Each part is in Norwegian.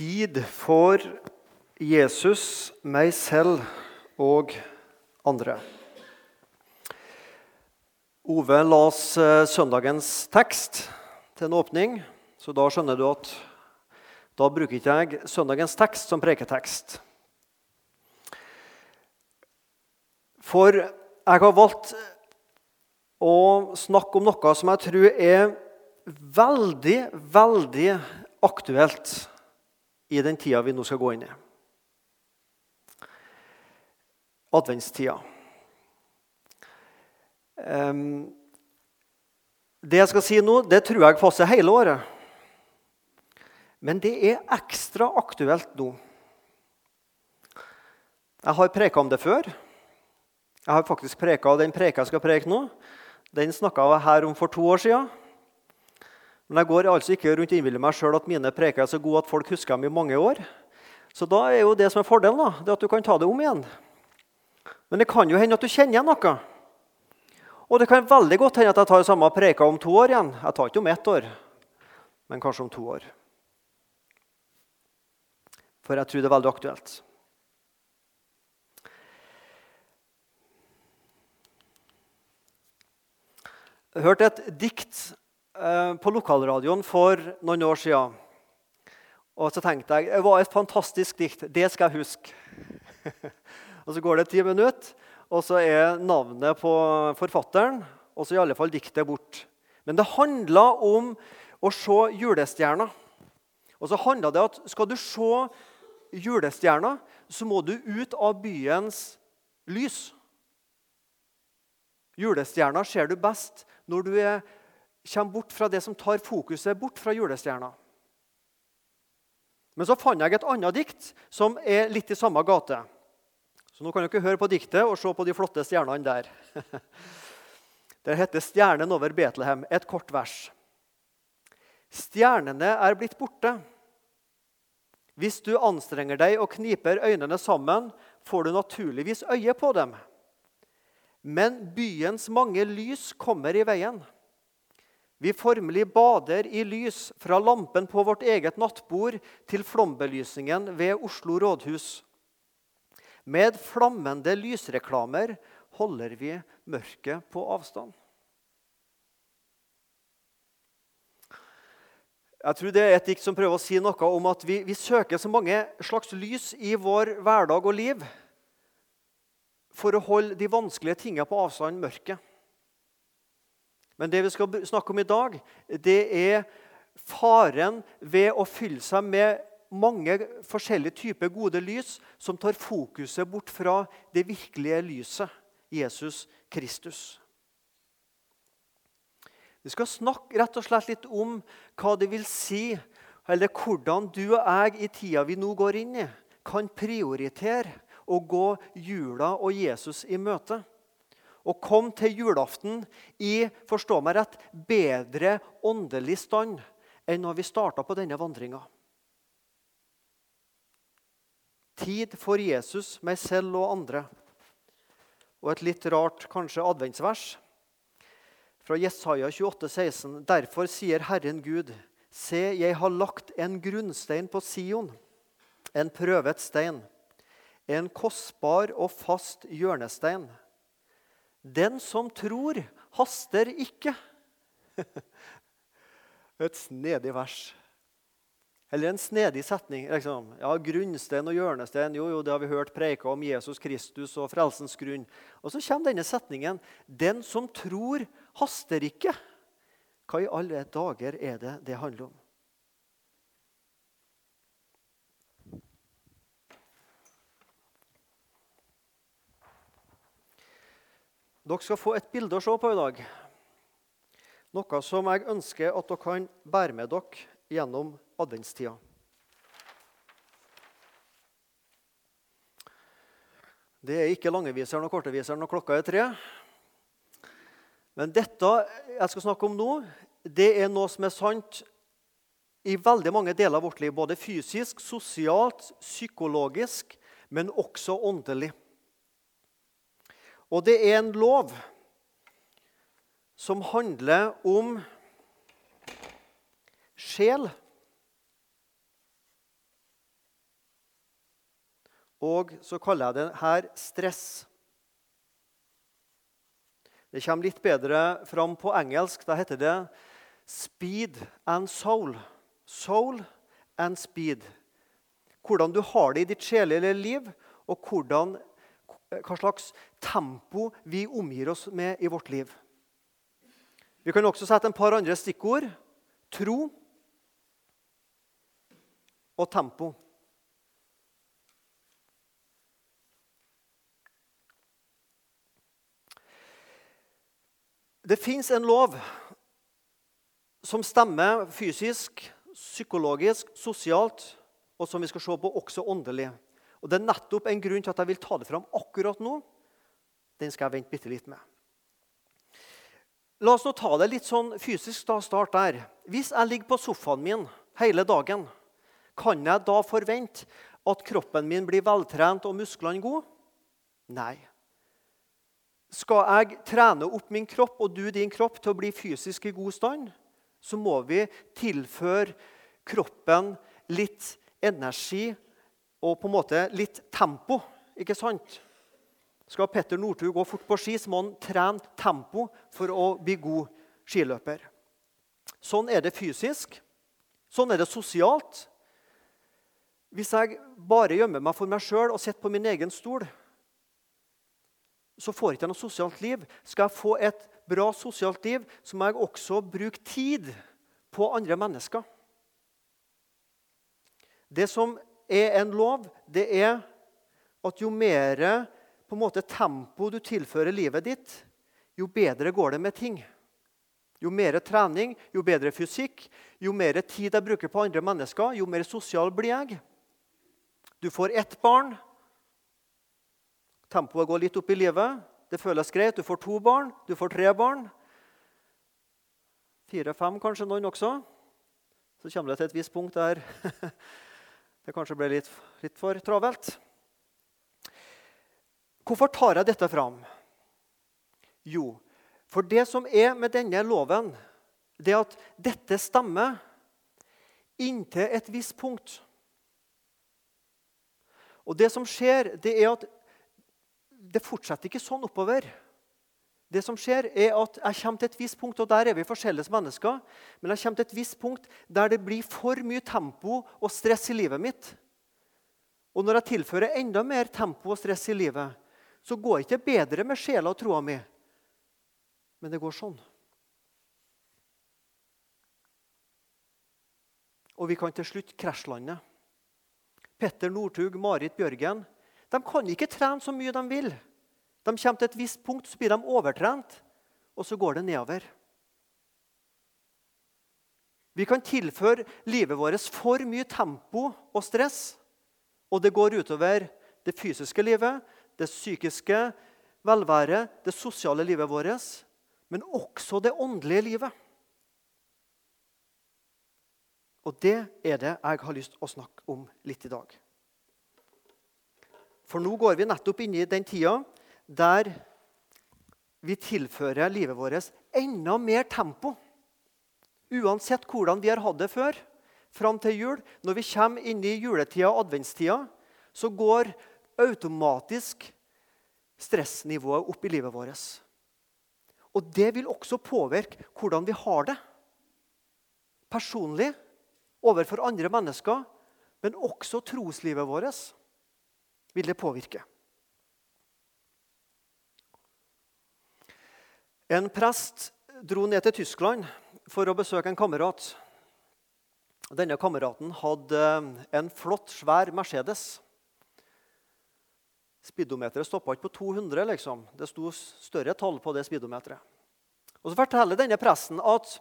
Tid for Jesus, meg selv og andre. Ove las eh, søndagens tekst til en åpning, så da skjønner du at da bruker ikke jeg søndagens tekst som preketekst. For jeg har valgt å snakke om noe som jeg tror er veldig, veldig aktuelt i den tida vi nå skal gå inn i. Adventstida. Um, det jeg skal si nå, det tror jeg passer hele året. Men det er ekstra aktuelt nå. Jeg har preka om det før. Jeg har faktisk preka den preka jeg skal preke nå. Den snakka jeg her om for to år siden. Men jeg går altså ikke rundt og innbiller meg sjøl at mine preker er så gode at folk husker dem i mange år. Så da er jo det som er fordelen, da, det at du kan ta det om igjen. Men det kan jo hende at du kjenner igjen noe. Og det kan veldig godt hende at jeg tar samme preika om to år igjen. Jeg tar ikke om ett år, men kanskje om to år. For jeg tror det er veldig aktuelt. Jeg hørte et dikt på lokalradioen for noen år siden. Og så tenkte jeg det var et fantastisk dikt. Det skal jeg huske. og Så går det ti minutter, og så er navnet på forfatteren og så i alle fall diktet bort. Men det handla om å se julestjerna. Og så handla det at skal du se julestjerna, så må du ut av byens lys. Julestjerna ser du best når du er kommer bort fra det som tar fokuset bort fra julestjerna. Men så fant jeg et annet dikt som er litt i samme gate. Så nå kan dere høre på diktet og se på de flotte stjernene der. Det heter 'Stjernen over Betlehem', et kort vers. Stjernene er blitt borte. Hvis du anstrenger deg og kniper øynene sammen, får du naturligvis øye på dem. Men byens mange lys kommer i veien. Vi formelig bader i lys fra lampen på vårt eget nattbord til flombelysningen ved Oslo rådhus. Med flammende lysreklamer holder vi mørket på avstand. Jeg tror Det er et dikt som prøver å si noe om at vi, vi søker så mange slags lys i vår hverdag og liv for å holde de vanskelige tingene på avstand mørket. Men det vi skal snakke om i dag, det er faren ved å fylle seg med mange forskjellige typer gode lys som tar fokuset bort fra det virkelige lyset, Jesus Kristus. Vi skal snakke rett og slett litt om hva det vil si, eller hvordan du og jeg i tida vi nå går inn i, kan prioritere å gå jula og Jesus i møte og kom til julaften i forstå meg rett, bedre åndelig stand enn når vi starta på denne vandringa. Tid for Jesus, meg selv og andre. Og et litt rart kanskje adventsvers fra Jesaja 28, 16. Derfor sier Herren Gud, se, jeg har lagt en grunnstein på Sion, en prøvet stein, en kostbar og fast hjørnestein. Den som tror, haster ikke. Et snedig vers. Eller en snedig setning. Liksom. Ja, Grunnstein og hjørnestein, jo, jo, det har vi hørt preika om Jesus Kristus og frelsens grunn. Og så kommer denne setningen. Den som tror, haster ikke. Hva i alle dager er det det handler om? Dere skal få et bilde å se på i dag. Noe som jeg ønsker at dere kan bære med dere gjennom adventstida. Det er ikke langeviseren og korteviseren når klokka er tre. Men dette jeg skal snakke om nå, det er noe som er sant i veldig mange deler av vårt liv. Både fysisk, sosialt, psykologisk, men også åndelig. Og det er en lov som handler om sjel. Og så kaller jeg det her stress. Det kommer litt bedre fram på engelsk. Da heter det 'speed and soul'. Soul and speed. Hvordan du har det i ditt sjelelige liv, og hvordan, hva slags tempo vi omgir oss med i vårt liv. Vi kan også sette en par andre stikkord. Tro og tempo. Det fins en lov som stemmer fysisk, psykologisk, sosialt, og som vi skal se på også åndelig. Og Det er nettopp en grunn til at jeg vil ta det fram akkurat nå. Den skal jeg vente bitte litt med. La oss nå ta det litt sånn fysisk. da, start der. Hvis jeg ligger på sofaen min hele dagen, kan jeg da forvente at kroppen min blir veltrent og musklene gode? Nei. Skal jeg trene opp min kropp og du din kropp til å bli fysisk i god stand, så må vi tilføre kroppen litt energi og på en måte litt tempo. Ikke sant? Skal Petter Northug gå fort på ski, så må han trene tempo for å bli god skiløper. Sånn er det fysisk. Sånn er det sosialt. Hvis jeg bare gjemmer meg for meg sjøl og sitter på min egen stol, så får jeg ikke noe sosialt liv. Skal jeg få et bra sosialt liv, så må jeg også bruke tid på andre mennesker. Det som er en lov, det er at jo mer på en måte, tempo du tilfører livet ditt, jo bedre går det med ting. Jo mer trening, jo bedre fysikk, jo mer tid jeg bruker på andre mennesker, jo mer sosial blir jeg. Du får ett barn, Tempoet går litt opp i livet. Det føles greit. Du får to barn, du får tre barn. Fire-fem, kanskje noen også. Så kommer det til et visst punkt der det kanskje ble litt, litt for travelt. Hvorfor tar jeg dette fram? Jo, for det som er med denne loven, det er at dette stemmer inntil et visst punkt. Og det som skjer, det er at det fortsetter ikke sånn oppover. Det som skjer er at Jeg kommer til et visst punkt, og der er vi forskjellige mennesker, men jeg kommer til et visst punkt der det blir for mye tempo og stress i livet mitt. Og når jeg tilfører enda mer tempo og stress i livet, så går ikke bedre med sjela og troa mi, men det går sånn. Og vi kan til slutt krasjlande. Petter Northug, Marit Bjørgen de kan ikke trene så mye de vil. De kommer til et visst punkt, så blir de overtrent, og så går det nedover. Vi kan tilføre livet vårt for mye tempo og stress, og det går utover det fysiske livet, det psykiske velværet, det sosiale livet vårt, men også det åndelige livet. Og det er det jeg har lyst til å snakke om litt i dag. For nå går vi nettopp inn i den tida der vi tilfører livet vårt enda mer tempo. Uansett hvordan vi har hatt det før, fram til jul. Når vi kommer inn i juletida og adventstida, så går automatisk stressnivået opp i livet vårt. Og det vil også påvirke hvordan vi har det. Personlig, overfor andre mennesker, men også troslivet vårt vil det påvirke. En prest dro ned til Tyskland for å besøke en kamerat. Denne kameraten hadde en flott, svær Mercedes. Speedometeret stoppa ikke på 200. liksom. Det sto større tall på det speedometeret. Og Så forteller denne presten at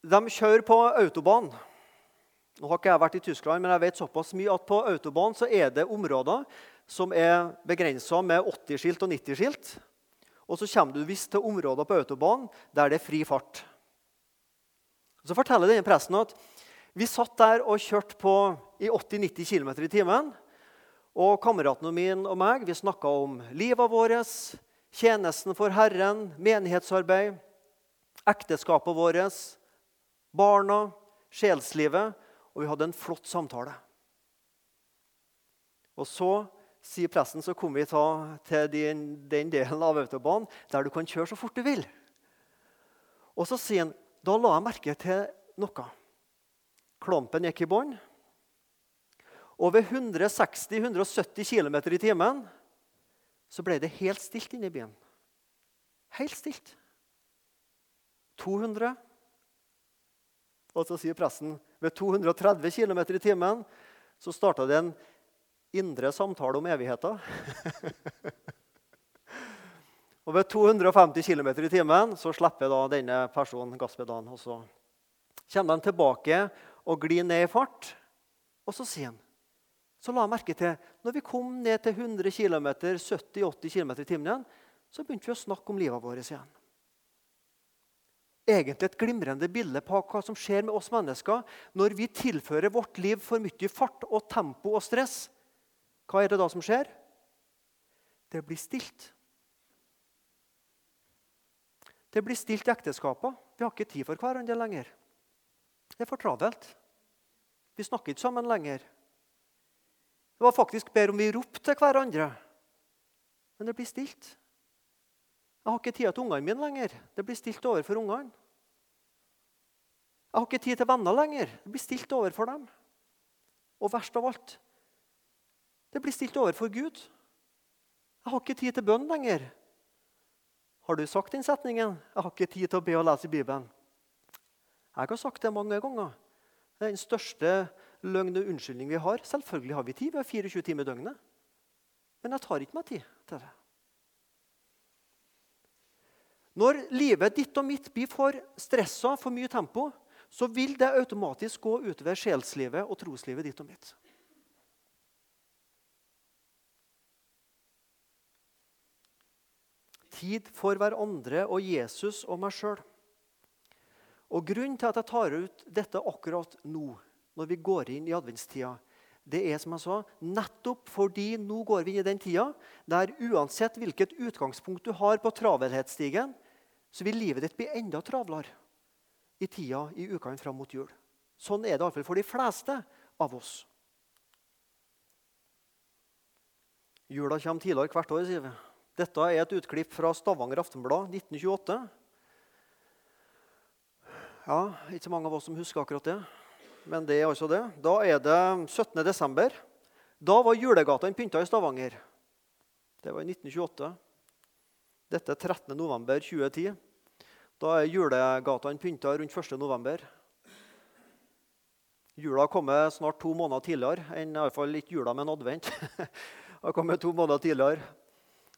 de kjører på autobahn. Nå har ikke jeg vært i Tyskland, men jeg vet såpass mye at på autobahn så er det områder som er begrensa med 80-skilt og 90-skilt. Og så kommer du visst til områder på autobahn der det er fri fart. Så forteller denne presten at vi satt der og kjørte på i 80-90 km i timen. Og kameraten min og meg vi snakka om livet vårt, tjenesten for Herren, menighetsarbeid, ekteskapet vårt, barna, sjelslivet og vi hadde en flott samtale. Og så sier presten, så kommer vi ta til den, den delen av autobanen der du kan kjøre så fort du vil. Og så sier han da la jeg merke til noe. Klumpen gikk i bånn. Og ved 160-170 km i timen så ble det helt stilt inne i byen. Helt stilt. 200. Og så sier presten ved 230 km i timen så starta det en indre samtale om evigheter. og ved 250 km i timen så slipper da denne personen gasspedalen. Og så kommer han tilbake og glir ned i fart. Og så sier han så la jeg merke til når vi kom ned til 100 km, 70-80 km i timen så begynte vi å snakke om livet vårt igjen. Egentlig et glimrende bilde på hva som skjer med oss mennesker når vi tilfører vårt liv for mye fart og tempo og stress. Hva er det da som skjer? Det blir stilt. Det blir stilt i ekteskapet. Vi har ikke tid for hverandre lenger. Det er for travelt. Vi snakker ikke sammen lenger. Det var faktisk bedre om vi ropte til hverandre. Men det blir stilt. Jeg har ikke tid til ungene mine lenger. Det blir stilt overfor ungene. Jeg har ikke tid til venner lenger. Det blir stilt overfor dem. Og verst av alt det blir stilt overfor Gud. Jeg har ikke tid til bønn lenger. Har du sagt den setningen? 'Jeg har ikke tid til å be og lese i Bibelen'? Jeg har sagt det mange ganger. Det er den største løgn og unnskyldning vi har. Selvfølgelig har vi tid. Vi har 24 timer i døgnet. Men jeg tar ikke meg tid til det. Når livet ditt og mitt blir for stressa, for mye tempo, så vil det automatisk gå utover sjelslivet og troslivet ditt og mitt. Tid for hverandre og Jesus og meg sjøl. Og Grunnen til at jeg tar ut dette akkurat nå, når vi går inn i adventstida, det er som jeg sa, nettopp fordi nå går vi inn i den tida der uansett hvilket utgangspunkt du har på travelhetsstigen, så vil livet ditt bli enda travlere i tida i ukene fram mot jul. Sånn er det iallfall for de fleste av oss. Jula kommer tidligere hvert år, sier vi. Dette er et utklipp fra Stavanger Aftenblad 1928. Ja, Ikke så mange av oss som husker akkurat det, men det er altså det. Da er det 17. desember. Da var julegatene pynta i Stavanger. Det var i 1928. Dette er 13. november 2010. Da er julegatene pynta rundt 1. november. Jula har kommet snart to måneder tidligere enn fall ikke jula, men advent. har kommet to måneder tidligere.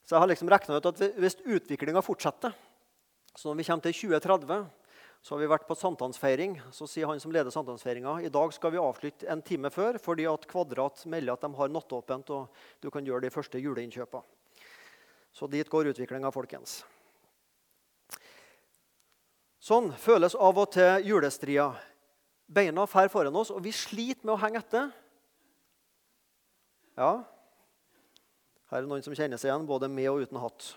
Så jeg har liksom regna ut at hvis utviklinga fortsetter, så når vi kommer til 2030 så har vi vært på sankthansfeiring. Så sier han som leder sankthansfeiringa i dag skal vi avslutte en time før fordi at Kvadrat melder at de har nattåpent og du kan gjøre de første juleinnkjøpene. Så dit går utviklinga, folkens. Sånn føles av og til julestria. Beina fer foran oss, og vi sliter med å henge etter. Ja, her er det noen som kjenner seg igjen, både med og uten hatt.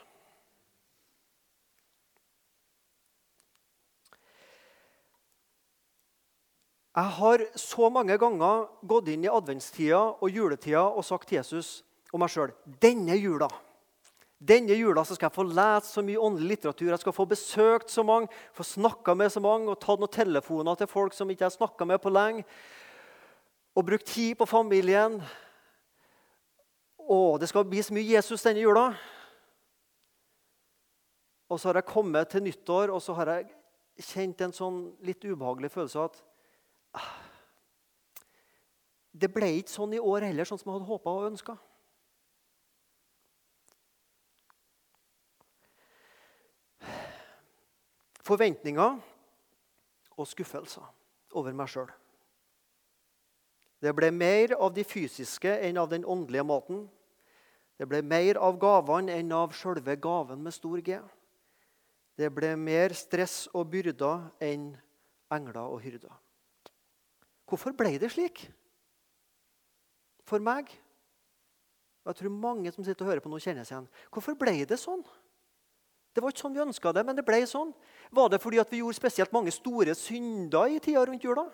Jeg har så mange ganger gått inn i adventstida og juletida og sagt til Jesus og meg sjøl denne jula denne jula skal jeg få lese så mye åndelig litteratur, jeg skal få besøkt så mange, få snakka med så mange og tatt noen telefoner til folk som ikke jeg snakka med på lenge, og brukt tid på familien. Å, det skal bli så mye Jesus denne jula. Og så har jeg kommet til nyttår og så har jeg kjent en sånn litt ubehagelig følelse av at ah, Det ble ikke sånn i år heller, sånn som jeg hadde håpa og ønska. Forventninger og skuffelser over meg sjøl. Det ble mer av de fysiske enn av den åndelige maten. Det ble mer av gavene enn av sjølve gaven med stor G. Det ble mer stress og byrder enn engler og hyrder. Hvorfor ble det slik? For meg Jeg tror mange som sitter og hører på nå, kjenner seg igjen. Hvorfor ble det sånn? Det var ikke sånn vi ønska det, men det ble sånn. Var det fordi vi gjorde spesielt mange store synder i tida rundt jula?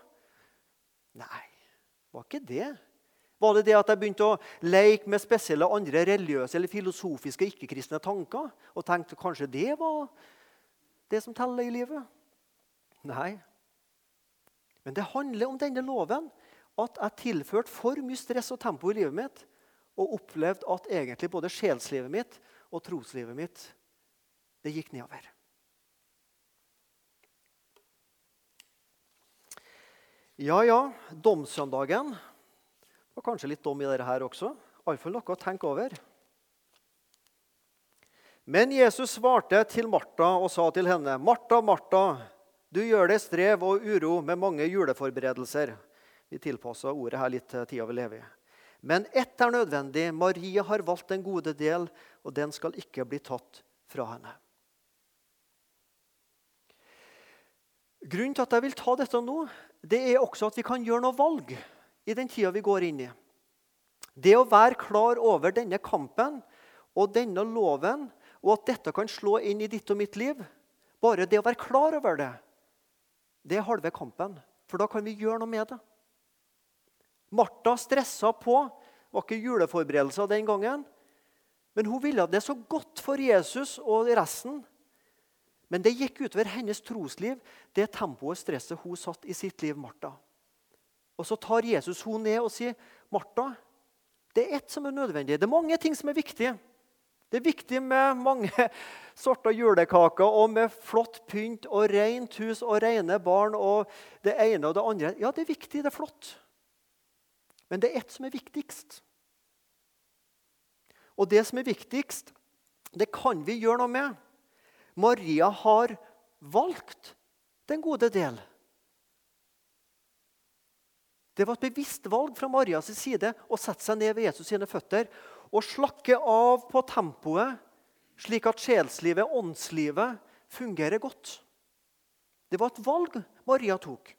Nei. Var ikke det. Var det det at jeg begynte å leke med spesielle andre religiøse eller filosofiske ikke-kristne tanker? Og tenkte kanskje det var det som teller i livet? Nei. Men det handler om denne loven. At jeg tilførte for mye stress og tempo i livet mitt. Og opplevde at egentlig både sjelslivet mitt og troslivet mitt det gikk nedover. Ja, ja, domsøndagen. Det var kanskje litt dom i dette her også. Iallfall noe å tenke over. Men Jesus svarte til Martha og sa til henne, 'Martha, Martha, du gjør deg strev og uro med mange juleforberedelser.' Vi tilpassa ordet her litt til tida vi lever i. Men ett er nødvendig. Maria har valgt den gode del, og den skal ikke bli tatt fra henne. Grunnen til at jeg vil ta dette nå, det er også at vi kan gjøre noe valg i den tida vi går inn i. Det å være klar over denne kampen og denne loven, og at dette kan slå inn i ditt og mitt liv Bare det å være klar over det, det er halve kampen. For da kan vi gjøre noe med det. Martha stressa på. Det var ikke juleforberedelser den gangen. Men hun ville det så godt for Jesus og resten. Men det gikk utover hennes trosliv, det tempoet og stresset hun satt i sitt liv. Martha. Og Så tar Jesus hun ned og sier, 'Martha, det er ett som er nødvendig. Det er mange ting som er viktige. Det er viktig med mange sorter julekaker og med flott pynt og rent hus og rene barn og det ene og det andre. Ja, det er viktig, det er flott. Men det er ett som er viktigst. Og det som er viktigst, det kan vi gjøre noe med. Maria har valgt den gode del. Det var et bevisst valg fra Marias side å sette seg ned ved Jesus sine føtter og slakke av på tempoet, slik at sjelslivet, åndslivet, fungerer godt. Det var et valg Maria tok.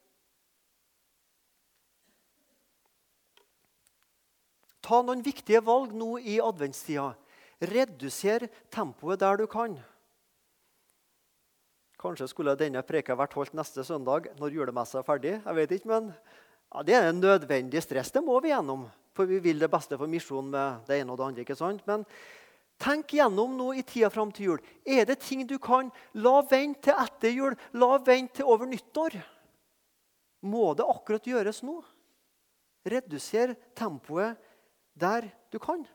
Ta noen viktige valg nå i adventstida. Reduser tempoet der du kan. Kanskje skulle denne preka vært holdt neste søndag når julemessa er ferdig. Jeg vet ikke, men ja, Det er en nødvendig stress. Det må vi gjennom. For vi vil det beste for misjonen med det ene og det andre. ikke sant? Men tenk gjennom nå i tida fram til jul. Er det ting du kan la vente til etter jul? La vente til over nyttår? Må det akkurat gjøres nå? Reduser tempoet der du kan.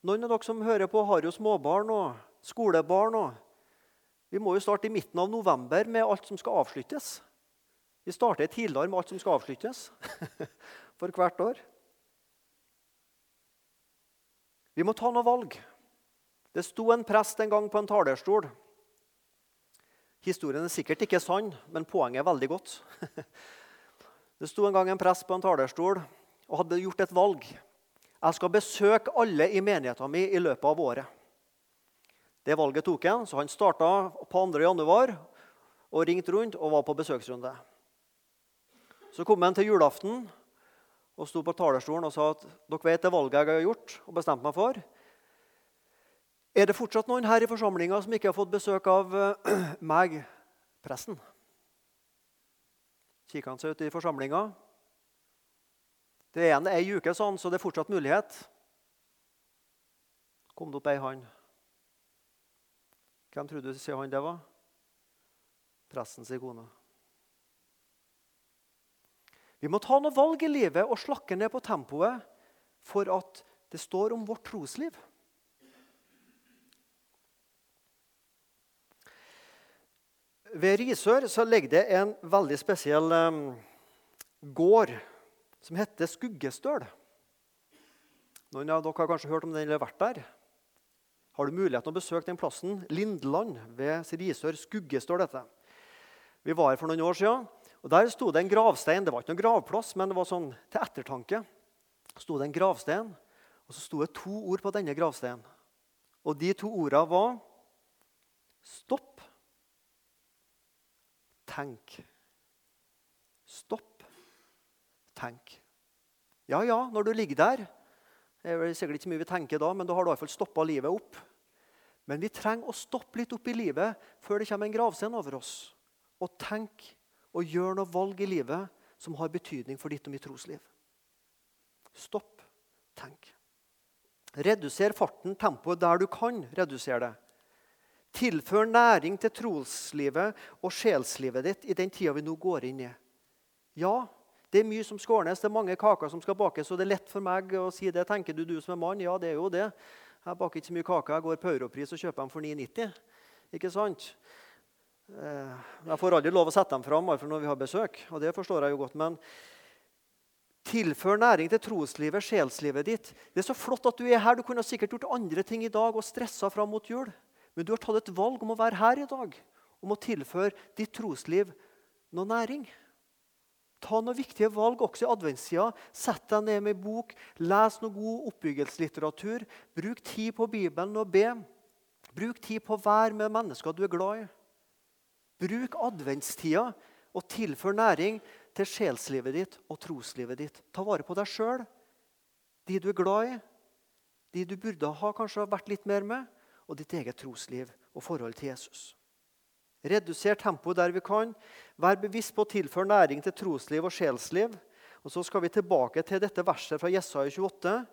Noen av dere som hører på, har jo småbarn og skolebarn. og vi må jo starte i midten av november med alt som skal avsluttes. Vi starter tidligere med alt som skal avsluttes for hvert år. Vi må ta noe valg. Det sto en prest en gang på en talerstol. Historien er sikkert ikke sann, men poenget er veldig godt. Det sto en gang en prest på en talerstol og hadde gjort et valg. Jeg skal besøke alle i menigheten min i løpet av året. Det valget tok han, så han starta på 2. januar og ringte rundt og var på besøksrunde. Så kom han til julaften og sto på talerstolen og sa at dere vet det valget jeg har gjort og bestemt meg for. Er det fortsatt noen her i forsamlinga som ikke har fått besøk av uh, meg, presten? Kikka han seg ut i forsamlinga. Det er en ei uke, sånn, så det er fortsatt mulighet. Kom det opp ei hånd. Hvem tror du sier han det var? Prestens kone. Vi må ta noen valg i livet og slakke ned på tempoet for at det står om vårt trosliv. Ved Risør ligger det en veldig spesiell um, gård som heter Skuggestøl. Noen av dere har kanskje hørt om den eller vært der har du muligheten å besøke den plassen. Lindeland ved Risør Skuggestøl dette. Vi var her for noen år siden. og Der sto det en gravstein. Det var ikke noen gravplass, men det var sånn til ettertanke. Sto det en gravstein, og så sto det to ord på denne gravsteinen. Og de to ordene var stopp, tenk. Stopp, tenk. Ja, ja, når du ligger der Det er sikkert ikke mye vi tenker da, men da har du iallfall stoppa livet opp. Men vi trenger å stoppe litt opp i livet før det kommer en gravstein over oss. Og tenke og gjøre noe valg i livet som har betydning for ditt og mitt trosliv. Stopp. Tenk. Reduser farten, tempoet, der du kan redusere det. Tilfør næring til troslivet og sjelslivet ditt i den tida vi nå går inn i. Ja, det er mye som skal det er mange kaker som skal bakes, og det er lett for meg å si det. Tenker du, du som er mann? Ja, det er jo det. Jeg baker ikke så mye kaker. Jeg går på Europris og kjøper dem for 9,90. Ikke sant? Eh, jeg får aldri lov å sette dem fram når vi har besøk, og det forstår jeg jo godt. Men tilfør næring til troslivet, sjelslivet ditt. Det er så flott at du er her. Du kunne sikkert gjort andre ting i dag og stressa fram mot jul. Men du har tatt et valg om å være her i dag, om å tilføre ditt trosliv noe næring. Ta noen viktige valg også i adventstida. Sett deg ned med bok, les noe god oppbyggelseslitteratur. Bruk tid på Bibelen og be. Bruk tid på å være med mennesker du er glad i. Bruk adventstida og tilfør næring til sjelslivet ditt og troslivet ditt. Ta vare på deg sjøl, de du er glad i, de du burde ha kanskje vært litt mer med, og ditt eget trosliv og forhold til Jesus. Reduser tempoet der vi kan. Vær bevisst på å tilføre næring til trosliv og sjelsliv. Og Så skal vi tilbake til dette verset fra Jesaja 28.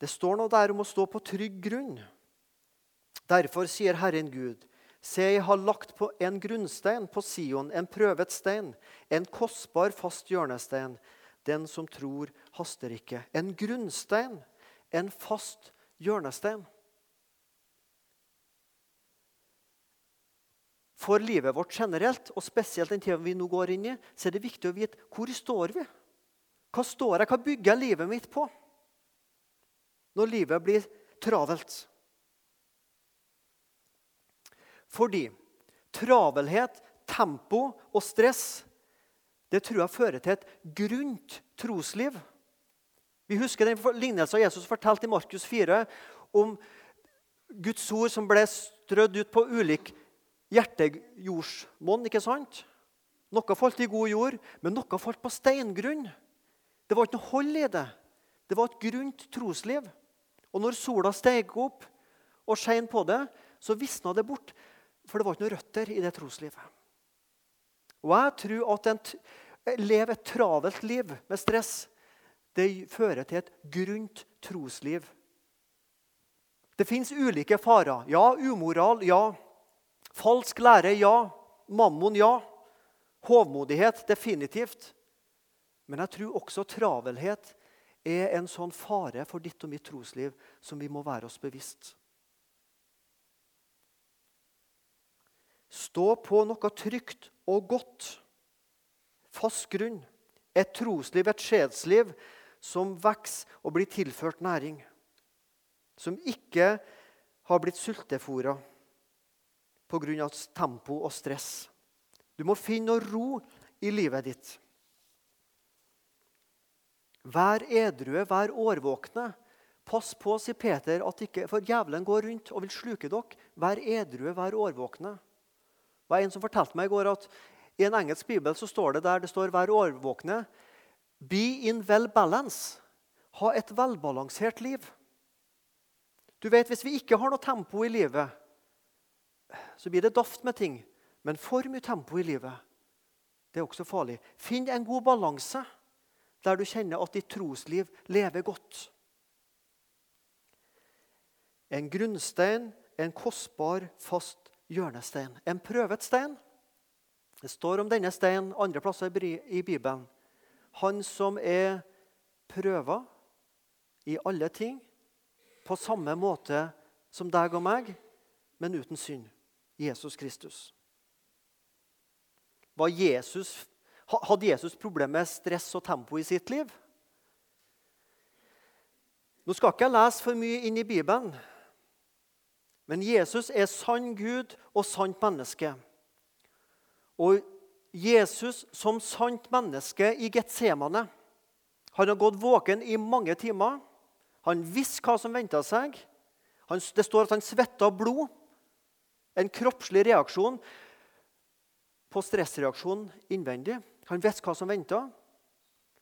Det står noe der om å stå på trygg grunn. Derfor sier Herren Gud, se, jeg har lagt på en grunnstein på Sion, en prøvet stein, en kostbar, fast hjørnestein. Den som tror, haster ikke. En grunnstein, en fast hjørnestein. For livet vårt generelt, og spesielt den tiden vi nå går inn i, så er det viktig å vite hvor står vi Hva står jeg, hva bygger jeg livet mitt på når livet blir travelt? Fordi travelhet, tempo og stress det tror jeg fører til et grunt trosliv. Vi husker den lignelsen Jesus fortalte i Markus 4 om Guds ord som ble strødd ut på ulik hjertejordsmonn, ikke sant? Noe falt i god jord, men noe falt på steingrunn. Det var ikke noe hold i det. Det var et grunt trosliv. Og når sola steg opp og skein på det, så visna det bort. For det var ikke noen røtter i det troslivet. Og jeg tror at en leve et travelt liv med stress, det fører til et grunt trosliv. Det fins ulike farer. Ja, umoral. Ja, Falsk lære, ja. Mammon, ja. Hovmodighet, definitivt. Men jeg tror også travelhet er en sånn fare for ditt og mitt trosliv som vi må være oss bevisst. Stå på noe trygt og godt. Fast grunn. Et trosliv, et sjelsliv, som vokser og blir tilført næring. Som ikke har blitt sultefòra pga. tempo og stress. Du må finne noe ro i livet ditt. Vær edrue, vær årvåkne. Pass på, sier Peter, at ikke, for djevelen går rundt og vil sluke dere. Vær edrue, vær årvåkne. Det var En som fortalte meg i går at i en engelsk bibel så står det der det står 'vær årvåkne'. Be in well balance. Ha et velbalansert liv. Du vet, Hvis vi ikke har noe tempo i livet, så blir det daft med ting. Men for mye tempo i livet det er også farlig. Finn en god balanse der du kjenner at ditt trosliv lever godt. En grunnstein, en kostbar, fast hjørnestein. En prøvet stein. Det står om denne steinen andre plasser i Bibelen. Han som er prøva i alle ting, på samme måte som deg og meg, men uten synd. Jesus Kristus. Jesus, hadde Jesus problemer med stress og tempo i sitt liv? Nå skal ikke jeg lese for mye inn i Bibelen, men Jesus er sann Gud og sant menneske. Og Jesus som sant menneske i Getsemane han har gått våken i mange timer. Han visste hva som venta seg. Det står at han svetta blod. En kroppslig reaksjon på stressreaksjonen innvendig. Han visste hva som venta.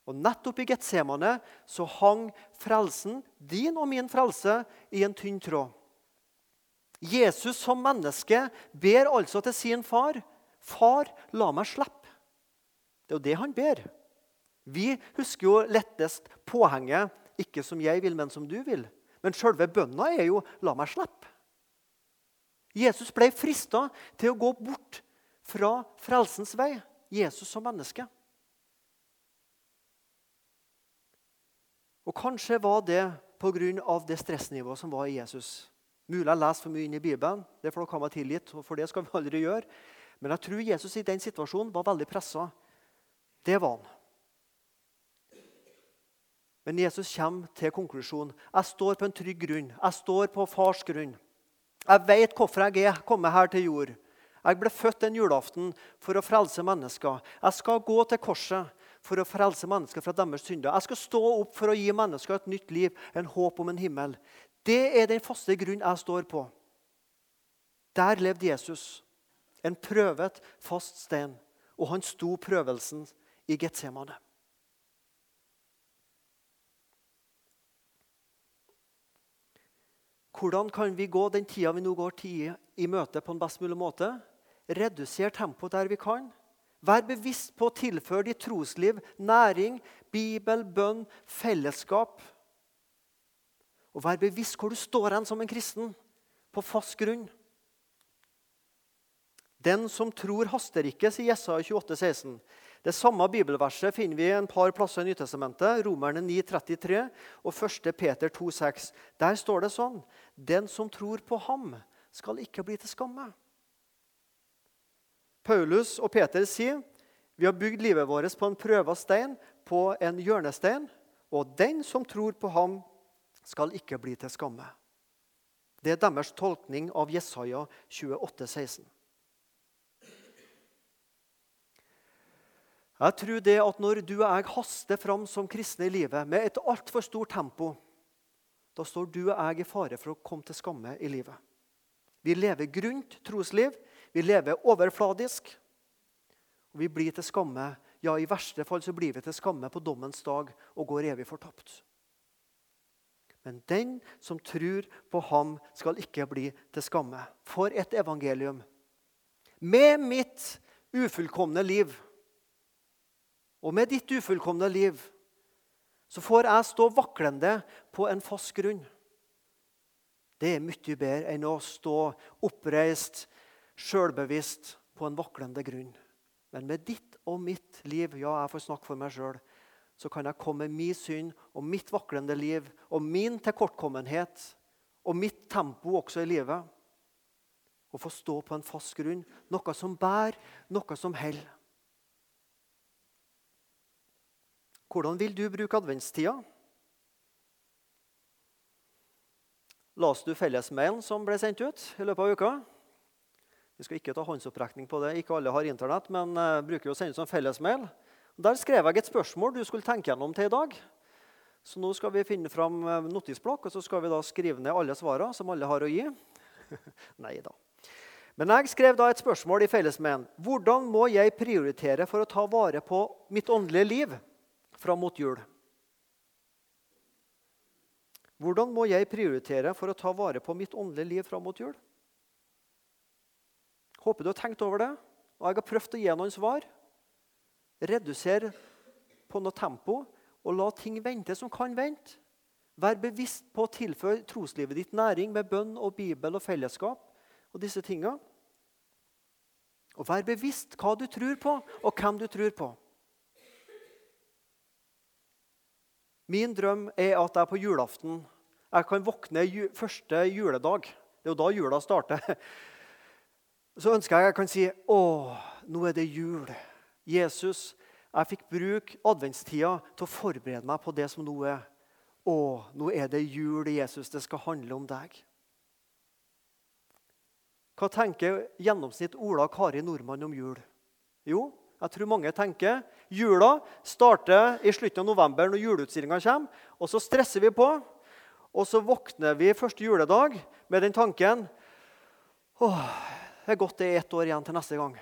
Og nettopp i Getsemane så hang frelsen, din og min frelse, i en tynn tråd. Jesus som menneske ber altså til sin far, 'Far, la meg slippe.' Det er jo det han ber. Vi husker jo lettest påhenget 'ikke som jeg vil, men som du vil'. Men sjølve bønna er jo 'la meg slippe'. Jesus ble frista til å gå bort fra frelsens vei. Jesus som menneske. Og Kanskje var det pga. det stressnivået som var i Jesus. Mulig jeg leser for mye inn i Bibelen, det får dere ha meg tilgitt. og for det skal vi aldri gjøre. Men jeg tror Jesus i den situasjonen var veldig pressa. Det var han. Men Jesus kommer til konklusjonen. Jeg står på en trygg grunn. Jeg står på fars grunn. Jeg vet hvorfor jeg er kommet her til jord. Jeg ble født den julaften for å frelse mennesker. Jeg skal gå til korset for å frelse mennesker fra deres synder. Jeg skal stå opp for å gi mennesker et nytt liv, en håp om en himmel. Det er den faste grunnen jeg står på. Der levde Jesus. En prøvet, fast stein. Og han sto prøvelsen i Getsemane. Hvordan kan vi gå den tida vi nå går i møte, på en best mulig måte? Redusere tempoet der vi kan. Vær bevisst på å tilføre ditt trosliv næring, bibel, bønn, fellesskap. Og vær bevisst hvor du står hen som en kristen, på fast grunn. Den som tror, haster ikke, sier Jesaja 28, 16. Det samme bibelverset finner vi en par plasser i Nytestamentet. Romerne 9, 33 og 1. Peter 2, 6. Der står det sånn Den som tror på ham, skal ikke bli til skamme. Paulus og Peter sier vi har bygd livet vårt på en prøva stein, på en hjørnestein. Og den som tror på ham, skal ikke bli til skamme. Det er deres tolkning av Jesaja 28, 16. Jeg tror det at når du og jeg haster fram som kristne i livet med et altfor stort tempo, da står du og jeg i fare for å komme til skamme i livet. Vi lever grunt trosliv, vi lever overfladisk, og vi blir til skamme. Ja, i verste fall så blir vi til skamme på dommens dag og går evig fortapt. Men den som tror på ham, skal ikke bli til skamme. For et evangelium! Med mitt ufullkomne liv og med ditt ufullkomne liv så får jeg stå vaklende på en fast grunn. Det er mye bedre enn å stå oppreist, sjølbevisst på en vaklende grunn. Men med ditt og mitt liv, ja, jeg får snakke for meg sjøl, så kan jeg komme med min synd og mitt vaklende liv og min tilkortkommenhet og mitt tempo også i livet og få stå på en fast grunn. Noe som bærer, noe som holder. Hvordan vil du bruke adventstida? Leste du fellesmailen som ble sendt ut i løpet av uka? Vi skal ikke ta håndsopprekning på det. Ikke alle har Internett, men uh, bruker å sende ut som fellesmail. Der skrev jeg et spørsmål du skulle tenke gjennom til i dag. Så nå skal vi finne fram eh, notisblokk og så skal vi da skrive ned alle svarene som alle har å gi. Nei da. Men jeg skrev da et spørsmål i fellesmailen. Hvordan må jeg prioritere for å ta vare på mitt åndelige liv? Fram mot jul. Hvordan må jeg prioritere for å ta vare på mitt åndelige liv fram mot jul? Håper du har tenkt over det. Og jeg har prøvd å gi noen svar. Redusere på noe tempo og la ting vente som kan vente. Vær bevisst på å tilføre troslivet ditt næring med bønn og bibel og fellesskap. Og disse tingene. Og vær bevisst hva du tror på, og hvem du tror på. Min drøm er at jeg på julaften jeg kan våkne første juledag. Det er jo da jula starter. Så ønsker jeg jeg kan si å, nå er det jul. Jesus, jeg fikk bruke adventstida til å forberede meg på det som nå er. Å, nå er det jul, Jesus. Det skal handle om deg. Hva tenker gjennomsnitt Ola Kari Nordmann om jul? Jo, jeg tror mange tenker jula starter i slutten av november når juleutstillinga kommer. Og så stresser vi på, og så våkner vi første juledag med den tanken Åh, det er godt det er ett år igjen til neste gang.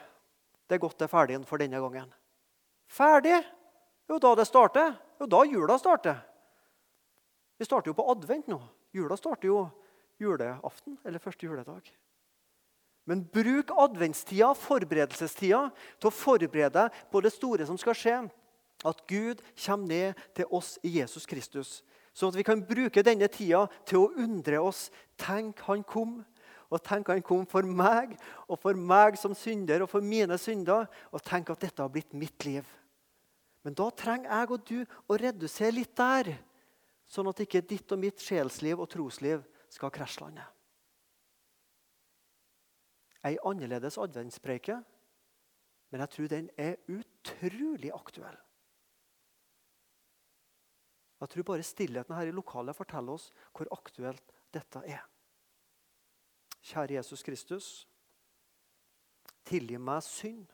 Det er godt det er ferdig for denne gangen. Ferdig? Jo, da det starter. Jo, da jula starter. Vi starter jo på advent nå. Jula starter jo juleaften eller første juledag. Men bruk adventstida, forberedelsestida, til å forberede deg på det store som skal skje. At Gud kommer ned til oss i Jesus Kristus. Sånn at vi kan bruke denne tida til å undre oss. Tenk, han kom. Og tenk han kom for meg og for meg som synder og for mine synder. Og tenk at dette har blitt mitt liv. Men da trenger jeg og du å redusere litt der, sånn at ikke ditt og mitt sjelsliv og trosliv skal krasjlande. Ei annerledes adventspreike, men jeg tror den er utrolig aktuell. Jeg tror bare stillheten her i lokalet forteller oss hvor aktuelt dette er. Kjære Jesus Kristus. Tilgi meg synd.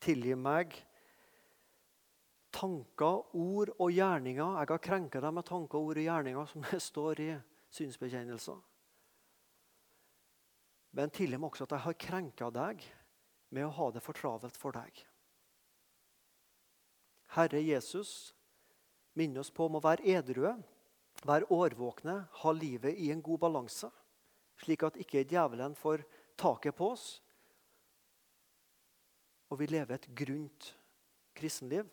Tilgi meg tanker, ord og gjerninger. Jeg har krenka deg med tanker, ord og gjerninger, som det står i synsbekjennelser. Men til og med også at jeg har krenka deg med å ha det for travelt for deg. Herre Jesus, minn oss på om å være edrue, være årvåkne, ha livet i en god balanse, slik at ikke djevelen får taket på oss, og vi lever et grunt kristenliv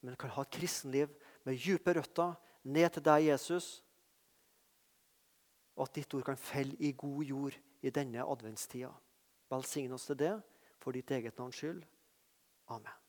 men kan ha et kristenliv med dype røtter ned til deg, Jesus. Og at ditt ord kan felle i god jord i denne adventstida. Velsign oss til det for ditt eget navns skyld. Amen.